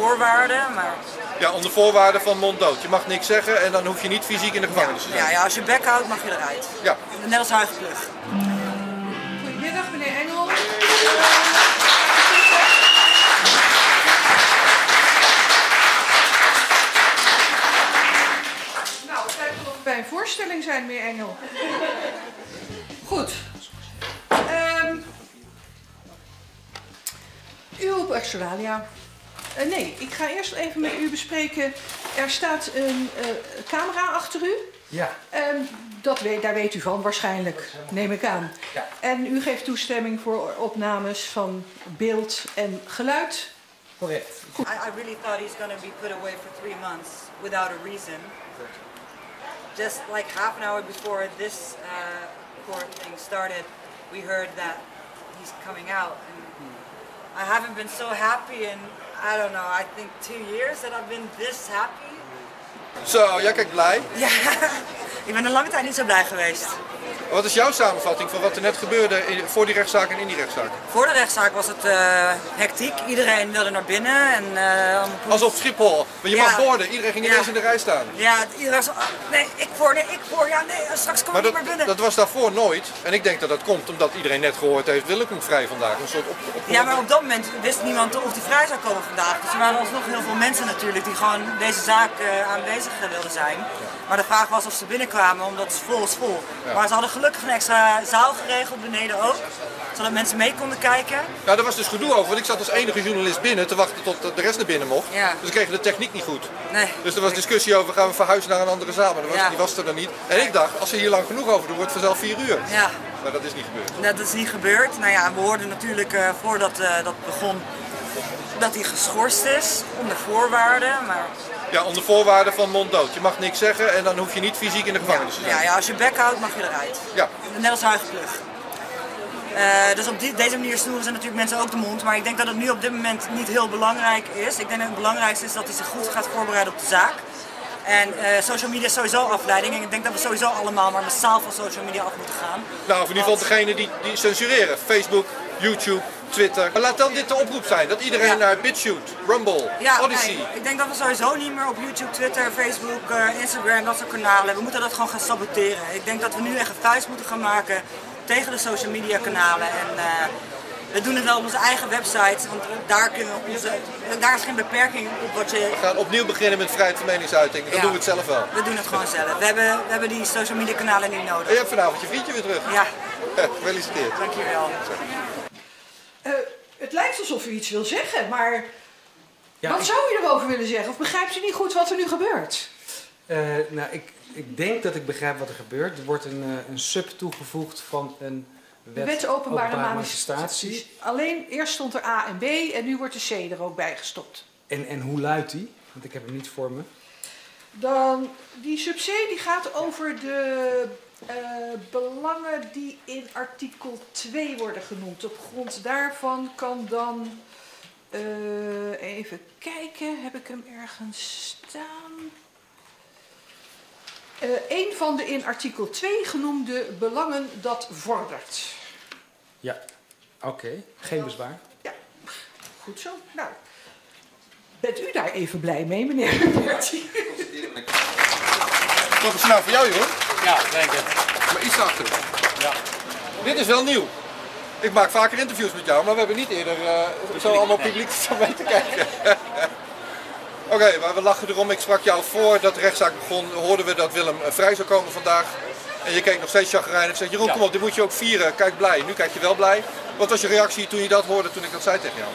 voorwaarden, maar... Ja, onder voorwaarden van monddood. Je mag niks zeggen en dan hoef je niet fysiek in de gevangenis te zijn. Ja, ja, als je bek houdt mag je eruit. Ja. Net als huigenplug. Goedemiddag, meneer Engel. Nou, het lijkt wel of we bij een voorstelling zijn, meneer Engel. Goed. Ehm u op Eh, nee, ik ga eerst even met u bespreken. Er staat een eh, camera achter u. Ja, Ehm, dat weet, daar weet u van waarschijnlijk, neem ik aan. Ja. En u geeft toestemming voor opnames van beeld en geluid. correct. I, I really thought he's going to be put away for three months without a reason. Just like half an hour before this uh, court thing started, we heard that he's coming out. And I haven't been so happy in, I don't know, I think two years that I've been this happy. Zo, jij kijkt blij. Ja, ik ben een lange tijd niet zo blij geweest. Wat is jouw samenvatting van wat er net gebeurde in- voor die rechtszaak en in die rechtszaak? Voor de rechtszaak was het eh, hectiek. Iedereen wilde naar binnen. En, eh, allemaal Als op Schiphol. Maar je Ja. mag boorden. Iedereen ging Ja. ineens in de rij staan. Ja, iedereen was ah, nee, ik voor, nee, ik voor, ja, nee, straks kom ik niet meer binnen. dat was daarvoor nooit. En ik denk dat dat komt omdat iedereen net gehoord heeft, Willem komt vrij vandaag. Een soort op, op, Ja, maar op dat moment wist niemand of die vrij zou komen vandaag. Dus er waren alsnog heel veel mensen natuurlijk die gewoon deze zaak eh, aanwezig wilden zijn. Maar de vraag was of ze binnenkwamen, omdat het vol is vol. Maar ze hadden gelukkig een extra zaal geregeld beneden ook. Zodat mensen mee konden kijken. Nou, daar was dus gedoe over. Want ik zat als enige journalist binnen te wachten tot de rest naar binnen mocht. Ja. Dus we kregen de techniek niet goed. Nee. Dus er was discussie over, gaan we verhuizen naar een andere zaal? Maar dat was, Ja. die was er dan niet. En ik dacht, als ze hier lang genoeg over doen, wordt het vanzelf vier uur. Ja, Maar dat is niet gebeurd. dat is niet gebeurd. Nou ja, we hoorden natuurlijk eh, voordat eh, dat begon dat hij geschorst is onder voorwaarden. Maar Ja, onder voorwaarden van monddood. Je mag niks zeggen en dan hoef je niet fysiek in de gevangenis te zijn. ja, ja, als je bek houdt mag je eruit. Ja. Net als huigenplug. Eh, dus op die, deze manier snoeren ze natuurlijk mensen ook de mond. Maar ik denk dat het nu op dit moment niet heel belangrijk is. Ik denk dat het belangrijkste is dat hij zich goed gaat voorbereiden op de zaak. En eh, social media is sowieso afleiding. En ik denk dat we sowieso allemaal maar massaal van social media af moeten gaan. Nou, of in ieder geval degene die, die censureren. Facebook, YouTube, Twitter. Maar laat dan dit de oproep zijn. Dat iedereen Ja. naar BitChute, Rumble, Ja, Odyssey. nee, ik denk dat we sowieso niet meer op YouTube, Twitter, Facebook, eh, Instagram, dat soort kanalen. We moeten dat gewoon gaan saboteren. Ik denk dat we nu echt een vuist moeten gaan maken tegen de social media kanalen. En eh, we doen het wel op onze eigen website, want daar, kunnen we onze, daar is geen beperking op wat je... We gaan opnieuw beginnen met vrijheid van meningsuiting. Dan Ja. doen we het zelf wel. We doen het gewoon zelf. We hebben, we hebben die social media kanalen niet En nodig. je hebt vanavond je vriendje weer terug. Ja, Gefeliciteerd. dankjewel. Het lijkt alsof u iets wil zeggen, maar Ja, wat ik, zou u erover willen zeggen? Of begrijpt u niet goed wat er nu gebeurt? eh, nou, ik, ik denk dat ik begrijp wat er gebeurt. Er wordt een, eh, een sub toegevoegd van een wet, wet openbare openbare manifestaties. Alleen eerst stond er A en B en nu wordt de C er ook bij gestopt. En, en hoe luidt die? Want ik heb hem niet voor me. Dan, die subsidie die gaat over de eh, belangen die in artikel 2 worden genoemd. Op grond daarvan kan dan, eh, even kijken, heb ik hem ergens staan? Eh, een van de in artikel 2 genoemde belangen dat vordert. Ja, oké. Geen bezwaar. Ja, goed zo. Nou, bent u daar even blij mee, meneer Bertie? Wat is nou voor jou, joh? Ja, denk ik. Maar iets achter. Ja. Dit is wel nieuw. Ik maak vaker interviews met jou, maar we hebben niet eerder eh, zo allemaal publiek zo mee te kijken. Oké, maar we lachen erom. Ik sprak jou voor dat de rechtszaak begon. Hoorden we dat Willem eh, vrij zou komen vandaag. En je keek nog steeds chagrijnig. Ik zeg, Jeroen, Ja. kom op, dit moet je ook vieren. Kijk blij. Nu kijk je wel blij. Wat was je reactie toen je dat hoorde, toen ik dat zei tegen jou?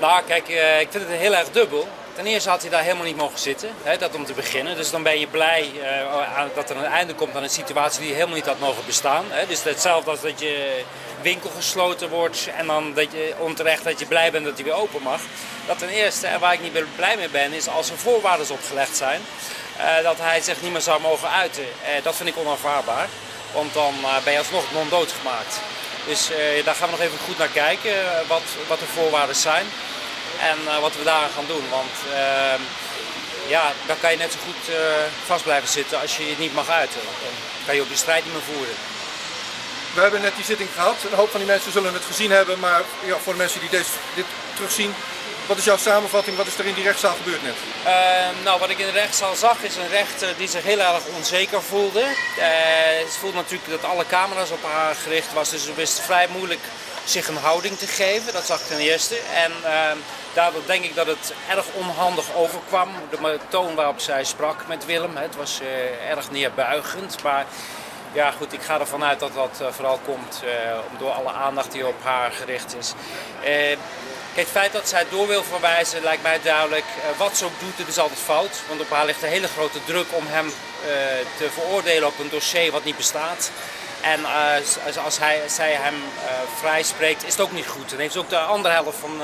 Nou, kijk, eh, ik vind het heel erg dubbel. Ten eerste had hij daar helemaal niet mogen zitten, hè, dat om te beginnen. Dus dan ben je blij eh, dat er een einde komt aan een situatie die helemaal niet had mogen bestaan. Hè. Dus hetzelfde als dat je winkel gesloten wordt en dan dat je onterecht dat je blij bent dat hij weer open mag. Dat ten eerste, en waar ik niet blij mee ben, is als er voorwaarden opgelegd zijn, eh, dat hij zich niet meer zou mogen uiten. Eh, dat vind ik onaanvaardbaar, want dan ben je alsnog non-dood gemaakt. Dus daar gaan we nog even goed naar kijken, wat, wat de voorwaarden zijn. En eh, wat we daar gaan doen. Want ehm, ja, dan kan je net zo goed eh, vast blijven zitten als je je niet mag uiten. Dan kan je ook de strijd niet meer voeren. We hebben net die zitting gehad. Een hoop van die mensen zullen het gezien hebben. Maar ja, voor de mensen die deze, dit terugzien. Wat is jouw samenvatting? Wat is er in die rechtszaal gebeurd net? Ehm, nou, wat ik in de rechtszaal zag is een rechter die zich heel erg onzeker voelde. Eh, ze voelde natuurlijk dat alle camera's op haar gericht was, dus ze wist vrij moeilijk zich een houding te geven. Dat zag ik ten eerste. En ehm, daardoor denk ik dat het erg onhandig overkwam. De toon waarop zij sprak met Willem. Het was eh, erg neerbuigend. Maar ja, goed, ik ga ervan uit dat dat eh, vooral komt uh, door alle aandacht die op haar gericht is. Het feit dat zij door wil verwijzen lijkt mij duidelijk. wat ze ook doet, het is altijd fout. Want op haar ligt een hele grote druk om hem te veroordelen op een dossier wat niet bestaat. En als hij, zij hem vrij spreekt, is het ook niet goed. En heeft ze ook de andere helft van,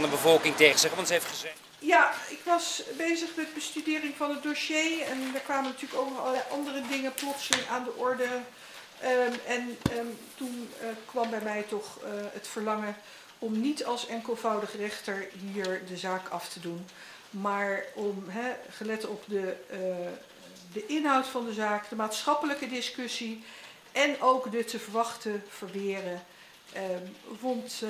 van de bevolking tegen zich. Want ze heeft gezegd. Ja, ik was bezig met bestudering van het dossier. En er kwamen natuurlijk ook allerlei andere dingen plotseling aan de orde. Um, en um, toen kwam bij mij toch het verlangen om niet als enkelvoudig rechter hier de zaak af te doen. Maar om, gelet op de, de inhoud van de zaak, de maatschappelijke discussie en ook de te verwachten verweren. Uh, vond,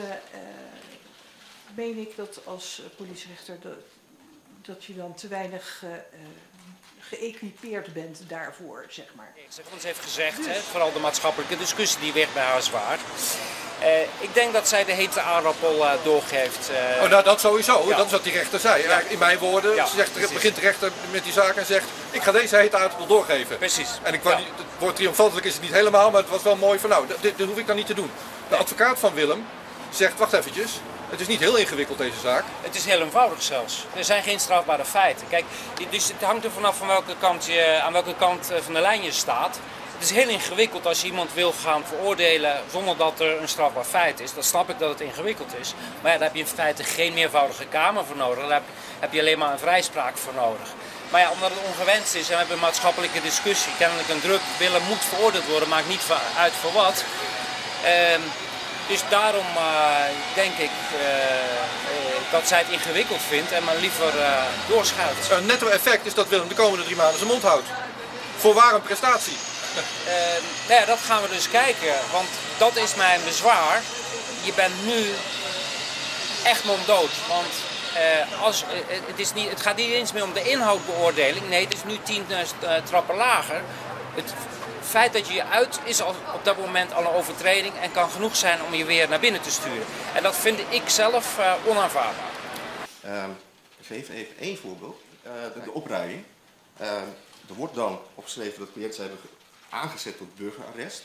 meen ik dat als politierechter dat, dat je dan te weinig uh, geëquipeerd bent daarvoor, zeg maar. Want ze heeft gezegd, dus. hè, vooral de maatschappelijke discussie die weegt bij haar zwaar. Uh, ik denk dat zij de hete aardappel uh, doorgeeft. Uh... Oh, nou, dat sowieso. Ja. Dat is wat die rechter zei. Ja. In mijn woorden ja, ze zegt, begint de rechter met die zaak en zegt... ik ga deze hete aardappel doorgeven. Precies. En ik ja. niet, het woord triomfantelijk is het niet helemaal... maar het was wel mooi van nou, dit, dit hoef ik dan niet te doen. De advocaat van Willem zegt, wacht eventjes... Het is niet heel ingewikkeld deze zaak. Het is heel eenvoudig zelfs. Er zijn geen strafbare feiten. Kijk, dus het hangt er vanaf van welke kant je, aan welke kant van de lijn je staat. Het is heel ingewikkeld als je iemand wil gaan veroordelen zonder dat er een strafbaar feit is. Dan snap ik dat het ingewikkeld is. Maar ja, daar heb je in feite geen meervoudige kamer voor nodig. Daar heb, heb je alleen maar een vrijspraak voor nodig. Maar ja, omdat het ongewenst is en we hebben een maatschappelijke discussie, kennelijk een druk willen moet veroordeeld worden, maakt niet uit voor wat. Ehm, dus daarom uh, denk ik uh, dat zij het ingewikkeld vindt en maar liever uh, doorschuift. Een netto effect is dat Willem de komende drie maanden zijn mond houdt. Voorwaar een prestatie. nou ja, dat gaan we dus kijken, want dat is mijn bezwaar. Je bent nu echt monddood, want als, het, is niet, het gaat niet eens meer om de inhoudbeoordeling, nee, het is nu tien trappen lager. Het, feit dat je je uit is op dat moment al een overtreding en kan genoeg zijn om je weer naar binnen te sturen. En dat vind ik zelf uh, onaanvaardbaar. Uh, ik geef even één voorbeeld. Uh, de, de. Uh, er wordt dan opgeschreven dat cliënten hebben aangezet tot burgerarrest.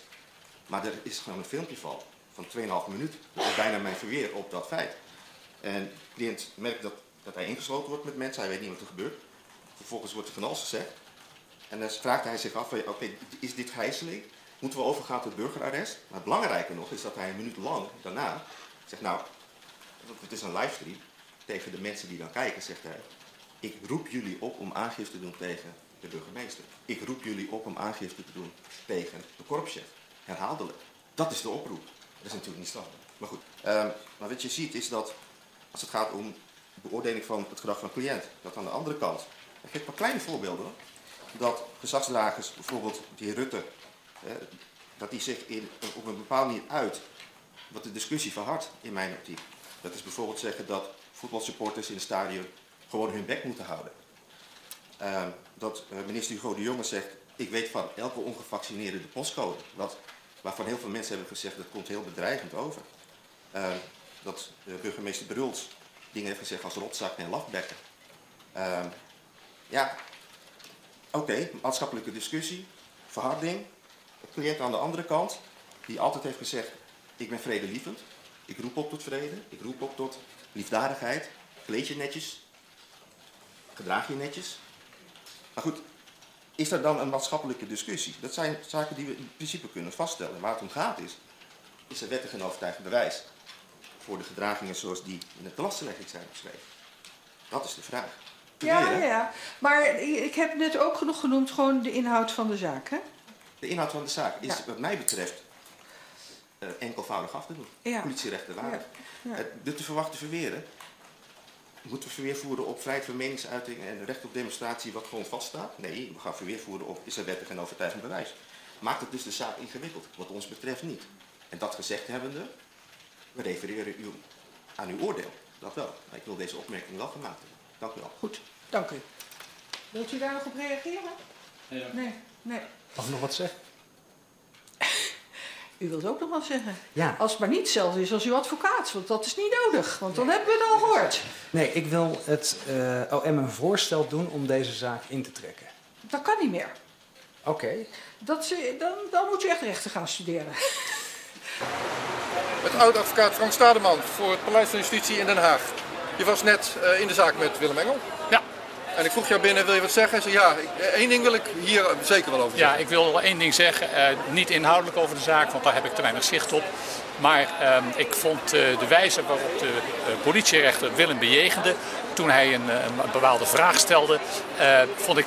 Maar er is gewoon een filmpje van, van 2,5 minuten. Dat is bijna mijn verweer op dat feit. En de cliënt merkt dat, dat hij ingesloten wordt met mensen, hij weet niet wat er gebeurt. Vervolgens wordt er van alles gezegd. En dan vraagt hij zich af, oké, is dit gijzeling? Moeten we overgaan tot burgerarrest? Maar het belangrijke nog is dat hij een minuut lang daarna zegt, nou, het is een livestream. Tegen de mensen die dan kijken zegt hij, ik roep jullie op om aangifte te doen tegen de burgemeester. Ik roep jullie op om aangifte te doen tegen de korpschef. Herhaaldelijk. Dat is de oproep. Dat is natuurlijk niet strafbaar. Maar goed, um, maar wat je ziet is dat als het gaat om beoordeling van het gedrag van een cliënt, dat aan de andere kant, ik geef een kleine voorbeelden dat gezagsdragers, bijvoorbeeld die Rutte, dat die zich in, op een bepaalde manier uit, wat de discussie verhardt in mijn optiek. Dat is bijvoorbeeld zeggen dat voetbalsupporters in het stadion gewoon hun bek moeten houden. Uh, dat uh, minister Hugo de Jonge zegt, ik weet van elke ongevaccineerde de postcode. Wat, waarvan heel veel mensen hebben gezegd, dat komt heel bedreigend over. Uh, dat burgemeester Bruls dingen heeft gezegd als rotzak en lafbekken. Ehm, ja, Oké, maatschappelijke discussie, verharding. De cliënt aan de andere kant, die altijd heeft gezegd, ik ben vredelievend. Ik roep op tot vrede, ik roep op tot liefdadigheid. Kleed je netjes, gedraag je netjes. Maar goed, is er dan een maatschappelijke discussie? Dat zijn zaken die we in principe kunnen vaststellen. Waar het om gaat is, is er wettig en overtuigend bewijs voor de gedragingen zoals die in de belastinglegging zijn beschreven? Dat is de vraag. Ja, ja, ja. Maar ik heb net ook genoeg genoemd, gewoon de inhoud van de zaak, hè? De inhoud van de zaak is wat mij betreft uh, enkelvoudig af te doen. Ja. Ja. de te verwachten verweren moeten we verweer voeren op vrijheid van meningsuiting en recht op demonstratie wat gewoon vaststaat? Nee, we gaan verweer voeren op is er wettig en overtuigend bewijs. Maakt het dus de zaak ingewikkeld, wat ons betreft niet. En dat gezegd hebbende, we refereren u aan uw oordeel. dat wel. Ik wil deze opmerking wel gemaakt hebben. Dank u wel. Goed, dank u. Wilt u daar nog op reageren? Nee. Nee. Mag ik nog wat zeggen? U wilt ook nog wat zeggen? Ja. Als het maar niet hetzelfde is als uw advocaat, want dat is niet nodig, want dan hebben we het al gehoord. Nee, ik wil het eh, OM een voorstel doen om deze zaak in te trekken. Dat kan niet meer. Oké. Dat, ze- dan, dan moet u echt rechten gaan studeren. Met oud-advocaat Frank Stademan voor het Paleis van Justitie in Den Haag. Je was net eh, in de zaak met Willem Engel. Ja. En ik vroeg jou binnen, wil je wat zeggen? Zei, ja, ik- eh, één ding wil ik hier zeker wel over Ja, zeggen. ik wil wel één ding zeggen. eh, niet inhoudelijk over de zaak, want daar heb ik te weinig zicht op. Maar ehm, ik vond de wijze waarop de politierechter Willem bejegende toen hij een, een bepaalde vraag stelde, vond ik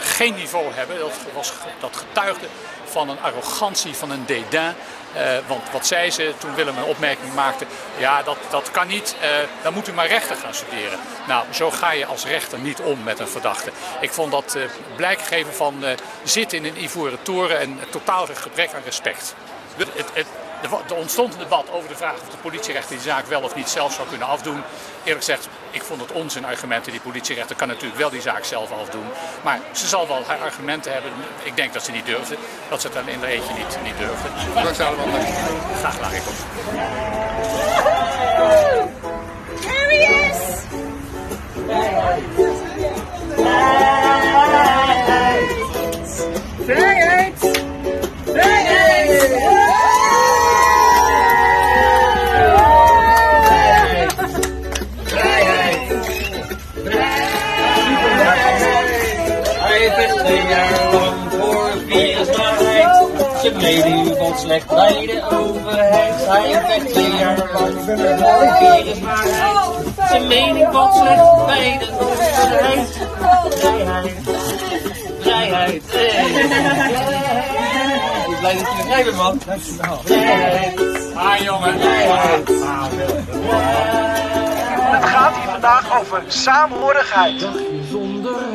geen niveau hebben. Dat, was, dat getuigde van een arrogantie, van een dédain. Eh, want wat zei ze toen Willem een opmerking maakte? Ja, dat, dat kan niet. eh, dan moet u maar rechten gaan studeren. Nou, zo ga je als rechter niet om met een verdachte. Ik vond dat eh, blijk geven van zitten in een ivoren toren en totaal gebrek aan respect. Het, het- er ontstond een debat over de vraag of de politierechter die zaak wel of niet zelf zou kunnen afdoen. Eerlijk gezegd, ik vond het onzin argumenten. Die politierechter kan natuurlijk wel die zaak zelf afdoen. Maar ze zal wel haar argumenten hebben. Ik denk dat ze niet durfde. Dat ze het dan in de eentje niet, niet durfde. Dank je. Graag gedaan, Zijn mening valt slecht bij de overheid. Hij vecht twee jaar lang voor viruswaarheid. Zijn mening valt slecht bij de overheid. Vrijheid. Vrijheid. Hey. Ik ben blij dat je bij bent, man. Vrijheid. Ah, jongen. Vrijheid. Het gaat hier vandaag over saamhorigheid. Zonder.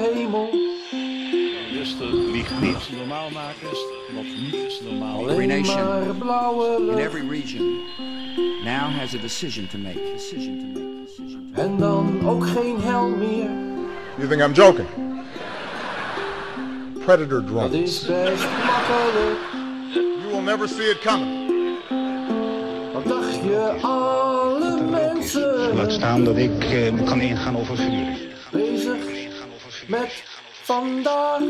Niet. Normaal maken is wat niet is normaal. Every nation in every region now has a decision to make. Decision to make. Decision to En dan ook geen hel meer. You think I'm joking? Predator Dat drones. is best makkelijk. You will never see it coming. Wat dacht je, alle mensen Laat staan dat ik eh, kan ingaan over vuur. bezig met vandaag?